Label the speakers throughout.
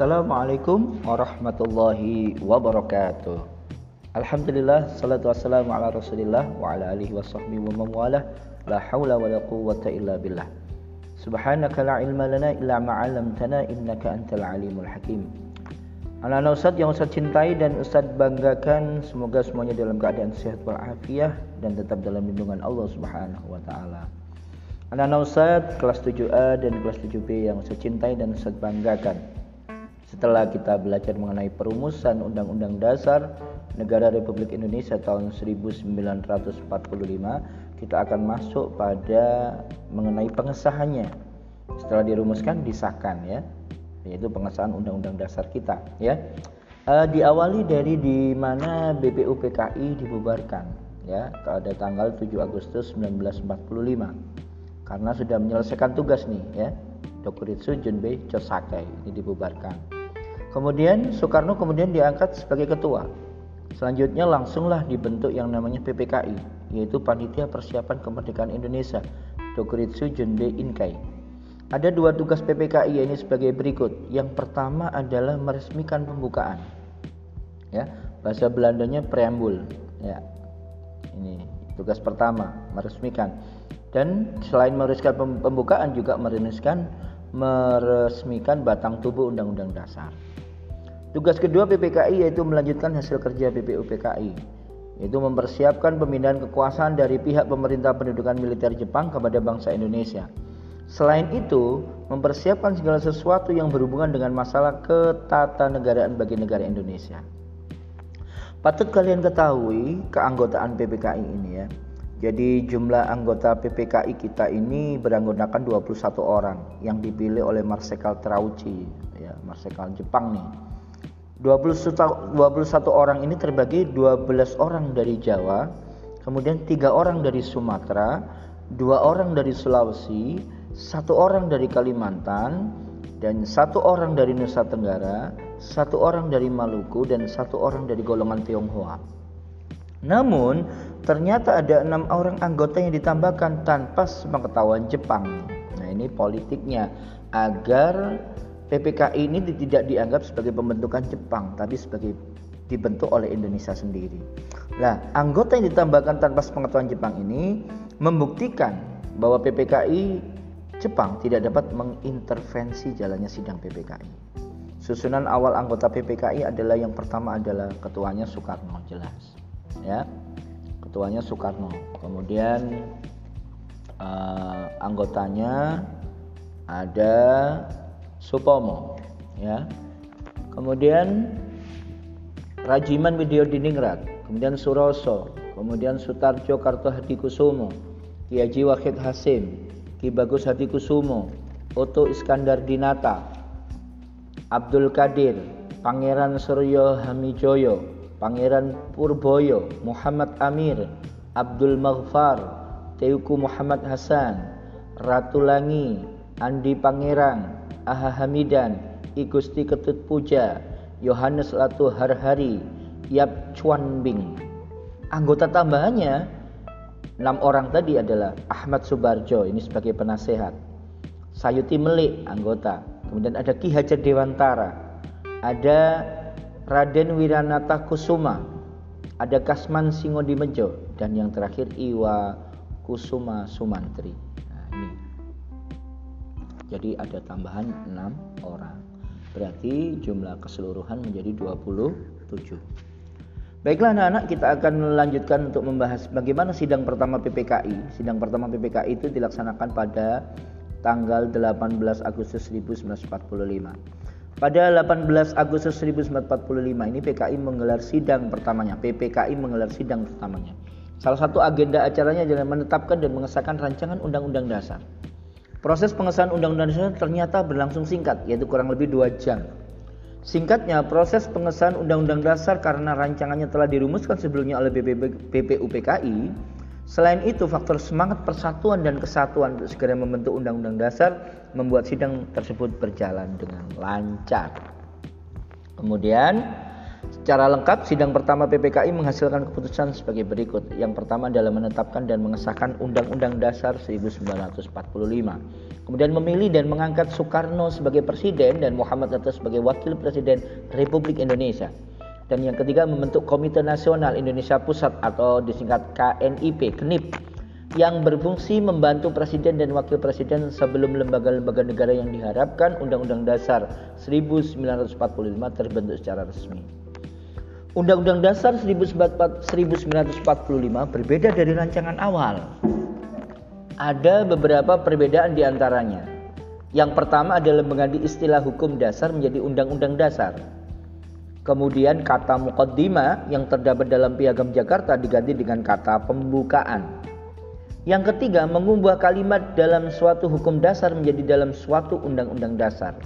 Speaker 1: Assalamualaikum warahmatullahi wabarakatuh. Alhamdulillah salatu wassalamu ala Rasulillah wa ala alihi wa. La quwwata illa billah. Subhanaka la ilma lana illa innaka antal alimul hakim. Anak-anak Ustaz yang Ustaz cintai dan Ustaz banggakan Semoga semuanya dalam keadaan sehat Dan tetap dalam lindungan Allah subhanahu wa ta'ala Anak-anak Ustaz kelas 7A dan kelas 7B yang Ustaz cintai dan Ustaz banggakan setelah kita belajar mengenai perumusan Undang-Undang Dasar Negara Republik Indonesia tahun 1945, kita akan masuk pada mengenai pengesahannya. Setelah dirumuskan disahkan ya, yaitu pengesahan Undang-Undang Dasar kita ya. E, diawali dari di mana BPUPKI dibubarkan ya pada tanggal 7 Agustus 1945 karena sudah menyelesaikan tugas nih ya Dokuritsu Junbei Chosakai ini dibubarkan Kemudian Soekarno kemudian diangkat sebagai ketua. Selanjutnya langsunglah dibentuk yang namanya PPKI, yaitu Panitia Persiapan Kemerdekaan Indonesia, Dokuritsu Junbe Inkai. Ada dua tugas PPKI ini sebagai berikut. Yang pertama adalah meresmikan pembukaan. Ya, bahasa Belandanya preambul. Ya, ini tugas pertama meresmikan. Dan selain meresmikan pembukaan juga meresmikan meresmikan batang tubuh Undang-Undang Dasar. Tugas kedua PPKI yaitu melanjutkan hasil kerja BPUPKI yaitu mempersiapkan pemindahan kekuasaan dari pihak pemerintah pendudukan militer Jepang kepada bangsa Indonesia. Selain itu, mempersiapkan segala sesuatu yang berhubungan dengan masalah ketatanegaraan bagi negara Indonesia. Patut kalian ketahui keanggotaan PPKI ini ya. Jadi jumlah anggota PPKI kita ini beranggotakan 21 orang yang dipilih oleh Marsekal Trauci ya, Marsekal Jepang nih 21, 21 orang ini terbagi 12 orang dari Jawa, kemudian tiga orang dari Sumatera, dua orang dari Sulawesi, satu orang dari Kalimantan, dan satu orang dari Nusa Tenggara, satu orang dari Maluku, dan satu orang dari golongan Tionghoa. Namun, ternyata ada enam orang anggota yang ditambahkan tanpa sepengetahuan Jepang. Nah, ini politiknya agar PPKI ini tidak dianggap sebagai pembentukan Jepang, tapi sebagai dibentuk oleh Indonesia sendiri. Nah, anggota yang ditambahkan tanpa pengetahuan Jepang ini membuktikan bahwa PPKI Jepang tidak dapat mengintervensi jalannya sidang PPKI. Susunan awal anggota PPKI adalah yang pertama adalah ketuanya Soekarno, jelas. Ya. Ketuanya Soekarno. Kemudian uh, anggotanya ada Supomo ya. Kemudian Rajiman Widyo Diningrat, kemudian Suroso, kemudian Sutarjo Kartohadikusumo, Ki Haji Wahid Hasim, Ki Bagus Hadikusumo, Oto Iskandar Dinata, Abdul Kadir, Pangeran Suryo Hamijoyo, Pangeran Purboyo, Muhammad Amir, Abdul Maghfar, Teuku Muhammad Hasan, Ratu Langi, Andi Pangeran, Aha Hamidan, I Gusti Ketut Puja, Yohanes Latu Harhari, Yap Chuan Bing. Anggota tambahannya enam orang tadi adalah Ahmad Subarjo ini sebagai penasehat, Sayuti Melik anggota, kemudian ada Ki Hajar Dewantara, ada Raden Wiranata Kusuma, ada Kasman Singodimejo dan yang terakhir Iwa Kusuma Sumantri. Nah, ini jadi ada tambahan 6 orang. Berarti jumlah keseluruhan menjadi 27. Baiklah anak-anak kita akan melanjutkan untuk membahas bagaimana sidang pertama PPKI. Sidang pertama PPKI itu dilaksanakan pada tanggal 18 Agustus 1945. Pada 18 Agustus 1945 ini PKI menggelar sidang pertamanya. PPKI menggelar sidang pertamanya. Salah satu agenda acaranya adalah menetapkan dan mengesahkan rancangan undang-undang dasar. Proses pengesahan Undang-Undang Dasar ternyata berlangsung singkat, yaitu kurang lebih dua jam. Singkatnya, proses pengesahan Undang-Undang Dasar karena rancangannya telah dirumuskan sebelumnya oleh BPUPKI. Selain itu, faktor semangat persatuan dan kesatuan untuk segera membentuk Undang-Undang Dasar membuat sidang tersebut berjalan dengan lancar. Kemudian, Secara lengkap, sidang pertama PPKI menghasilkan keputusan sebagai berikut. Yang pertama adalah menetapkan dan mengesahkan Undang-Undang Dasar 1945. Kemudian memilih dan mengangkat Soekarno sebagai presiden dan Muhammad Hatta sebagai wakil presiden Republik Indonesia. Dan yang ketiga membentuk Komite Nasional Indonesia Pusat atau disingkat KNIP, KNIP yang berfungsi membantu presiden dan wakil presiden sebelum lembaga-lembaga negara yang diharapkan Undang-Undang Dasar 1945 terbentuk secara resmi. Undang-Undang Dasar 1945 berbeda dari rancangan awal. Ada beberapa perbedaan di antaranya. Yang pertama adalah mengganti istilah hukum dasar menjadi undang-undang dasar. Kemudian kata mukaddimah yang terdapat dalam piagam Jakarta diganti dengan kata pembukaan. Yang ketiga, mengubah kalimat dalam suatu hukum dasar menjadi dalam suatu undang-undang dasar.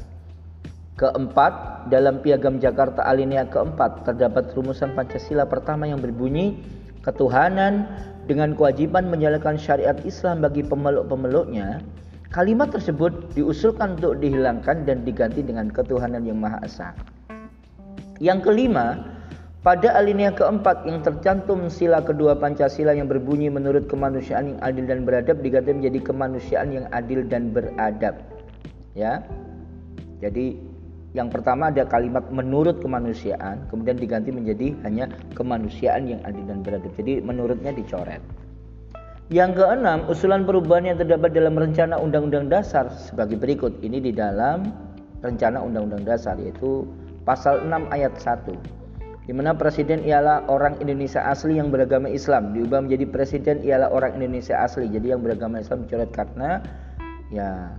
Speaker 1: Keempat, dalam piagam Jakarta alinea keempat terdapat rumusan Pancasila pertama yang berbunyi ketuhanan dengan kewajiban menjalankan syariat Islam bagi pemeluk-pemeluknya. Kalimat tersebut diusulkan untuk dihilangkan dan diganti dengan ketuhanan yang Maha Esa. Yang kelima, pada alinea keempat yang tercantum sila kedua Pancasila yang berbunyi menurut kemanusiaan yang adil dan beradab diganti menjadi kemanusiaan yang adil dan beradab. Ya. Jadi yang pertama ada kalimat menurut kemanusiaan, kemudian diganti menjadi hanya kemanusiaan yang adil dan beradab. Jadi menurutnya dicoret. Yang keenam, usulan perubahan yang terdapat dalam rencana Undang-Undang Dasar sebagai berikut. Ini di dalam rencana Undang-Undang Dasar yaitu pasal 6 ayat 1 di mana presiden ialah orang Indonesia asli yang beragama Islam diubah menjadi presiden ialah orang Indonesia asli jadi yang beragama Islam dicoret karena ya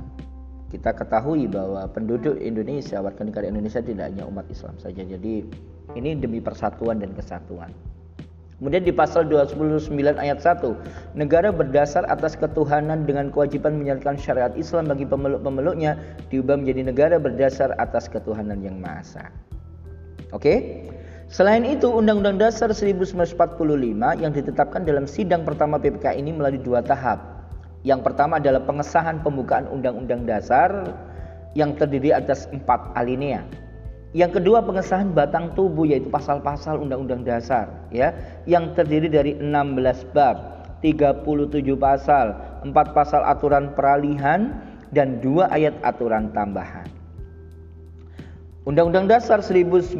Speaker 1: kita ketahui bahwa penduduk Indonesia warga negara Indonesia tidak hanya umat Islam saja jadi ini demi persatuan dan kesatuan Kemudian di pasal 29 ayat 1, negara berdasar atas ketuhanan dengan kewajiban menjalankan syariat Islam bagi pemeluk-pemeluknya diubah menjadi negara berdasar atas ketuhanan yang maha esa. Oke? Selain itu, Undang-Undang Dasar 1945 yang ditetapkan dalam sidang pertama PPK ini melalui dua tahap. Yang pertama adalah pengesahan pembukaan Undang-Undang Dasar yang terdiri atas empat alinea. Yang kedua pengesahan batang tubuh yaitu pasal-pasal Undang-Undang Dasar ya yang terdiri dari 16 bab, 37 pasal, 4 pasal aturan peralihan dan 2 ayat aturan tambahan. Undang-Undang Dasar 1945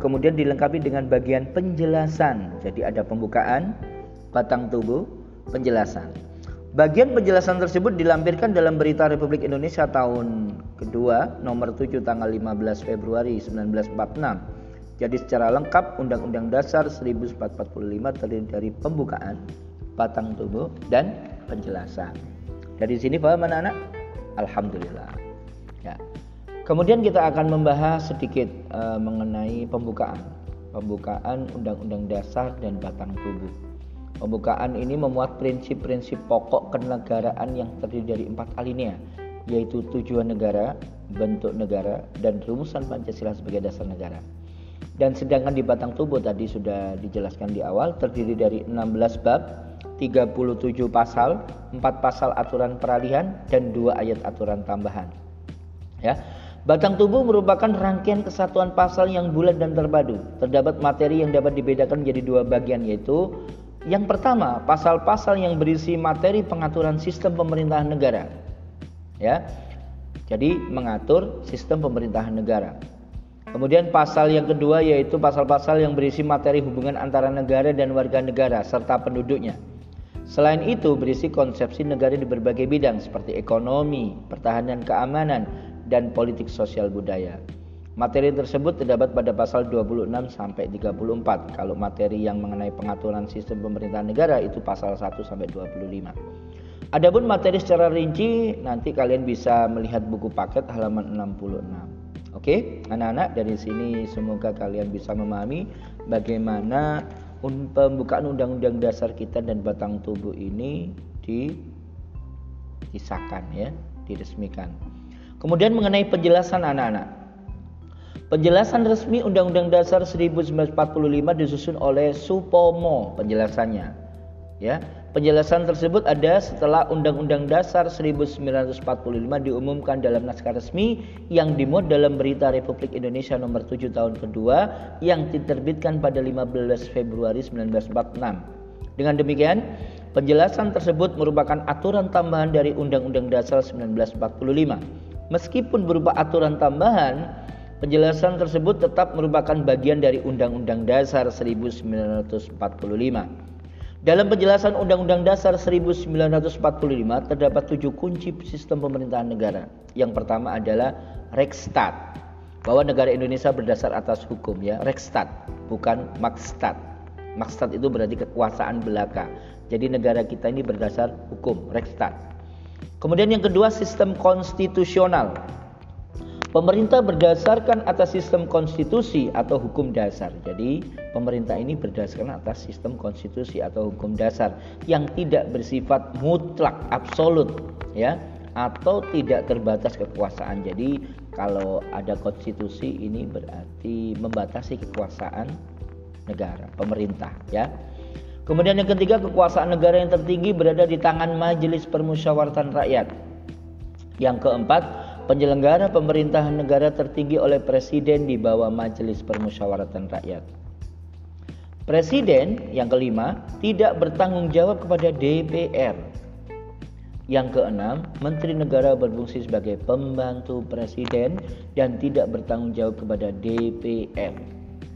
Speaker 1: kemudian dilengkapi dengan bagian penjelasan. Jadi ada pembukaan, batang tubuh, penjelasan. Bagian penjelasan tersebut dilampirkan dalam Berita Republik Indonesia tahun kedua nomor 7 tanggal 15 Februari 1946. Jadi secara lengkap Undang-Undang Dasar 1445 terdiri dari pembukaan, batang tubuh dan penjelasan. Dari sini paham anak-anak? Alhamdulillah. Ya. Kemudian kita akan membahas sedikit uh, mengenai pembukaan. Pembukaan Undang-Undang Dasar dan Batang Tubuh. Pembukaan ini memuat prinsip-prinsip pokok kenegaraan yang terdiri dari empat alinea, yaitu tujuan negara, bentuk negara, dan rumusan Pancasila sebagai dasar negara. Dan sedangkan di batang tubuh tadi sudah dijelaskan di awal terdiri dari 16 bab, 37 pasal, 4 pasal aturan peralihan dan 2 ayat aturan tambahan. Ya. Batang tubuh merupakan rangkaian kesatuan pasal yang bulat dan terpadu. Terdapat materi yang dapat dibedakan menjadi dua bagian yaitu yang pertama, pasal-pasal yang berisi materi pengaturan sistem pemerintahan negara. Ya. Jadi mengatur sistem pemerintahan negara. Kemudian pasal yang kedua yaitu pasal-pasal yang berisi materi hubungan antara negara dan warga negara serta penduduknya. Selain itu berisi konsepsi negara di berbagai bidang seperti ekonomi, pertahanan keamanan, dan politik sosial budaya. Materi tersebut terdapat pada pasal 26 sampai 34. Kalau materi yang mengenai pengaturan sistem pemerintahan negara itu pasal 1 sampai 25. Adapun materi secara rinci nanti kalian bisa melihat buku paket halaman 66. Oke, anak-anak dari sini semoga kalian bisa memahami bagaimana pembukaan undang-undang dasar kita dan batang tubuh ini disahkan ya, diresmikan. Kemudian mengenai penjelasan anak-anak. Penjelasan resmi Undang-Undang Dasar 1945 disusun oleh Supomo penjelasannya. Ya, Penjelasan tersebut ada setelah Undang-Undang Dasar 1945 diumumkan dalam naskah resmi yang dimuat dalam Berita Republik Indonesia nomor 7 tahun kedua yang diterbitkan pada 15 Februari 1946. Dengan demikian, penjelasan tersebut merupakan aturan tambahan dari Undang-Undang Dasar 1945. Meskipun berupa aturan tambahan, penjelasan tersebut tetap merupakan bagian dari Undang-Undang Dasar 1945. Dalam penjelasan Undang-Undang Dasar 1945 terdapat tujuh kunci sistem pemerintahan negara. Yang pertama adalah Rekstad, bahwa negara Indonesia berdasar atas hukum ya, Rekstad, bukan Makstad. Makstad itu berarti kekuasaan belaka. Jadi negara kita ini berdasar hukum, Rekstad. Kemudian yang kedua sistem konstitusional. Pemerintah berdasarkan atas sistem konstitusi atau hukum dasar. Jadi, pemerintah ini berdasarkan atas sistem konstitusi atau hukum dasar yang tidak bersifat mutlak, absolut, ya, atau tidak terbatas kekuasaan. Jadi, kalau ada konstitusi ini berarti membatasi kekuasaan negara, pemerintah, ya. Kemudian yang ketiga, kekuasaan negara yang tertinggi berada di tangan Majelis Permusyawaratan Rakyat. Yang keempat, penyelenggara pemerintahan negara tertinggi oleh presiden di bawah Majelis Permusyawaratan Rakyat. Presiden yang kelima tidak bertanggung jawab kepada DPR. Yang keenam, menteri negara berfungsi sebagai pembantu presiden dan tidak bertanggung jawab kepada DPR.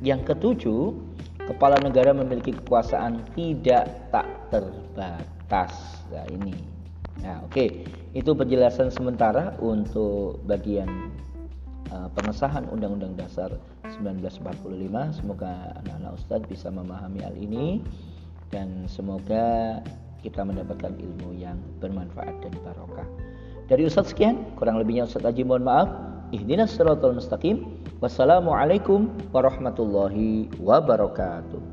Speaker 1: Yang ketujuh, kepala negara memiliki kekuasaan tidak tak terbatas. Nah, ini Nah, oke. Okay. Itu penjelasan sementara untuk bagian uh, pengesahan Undang-Undang Dasar 1945. Semoga anak-anak Ustadz bisa memahami hal ini dan semoga kita mendapatkan ilmu yang bermanfaat dan barokah. Dari Ustadz sekian, kurang lebihnya Ustadz Haji mohon maaf. Ihdinas siratal mustaqim. Wassalamualaikum warahmatullahi wabarakatuh.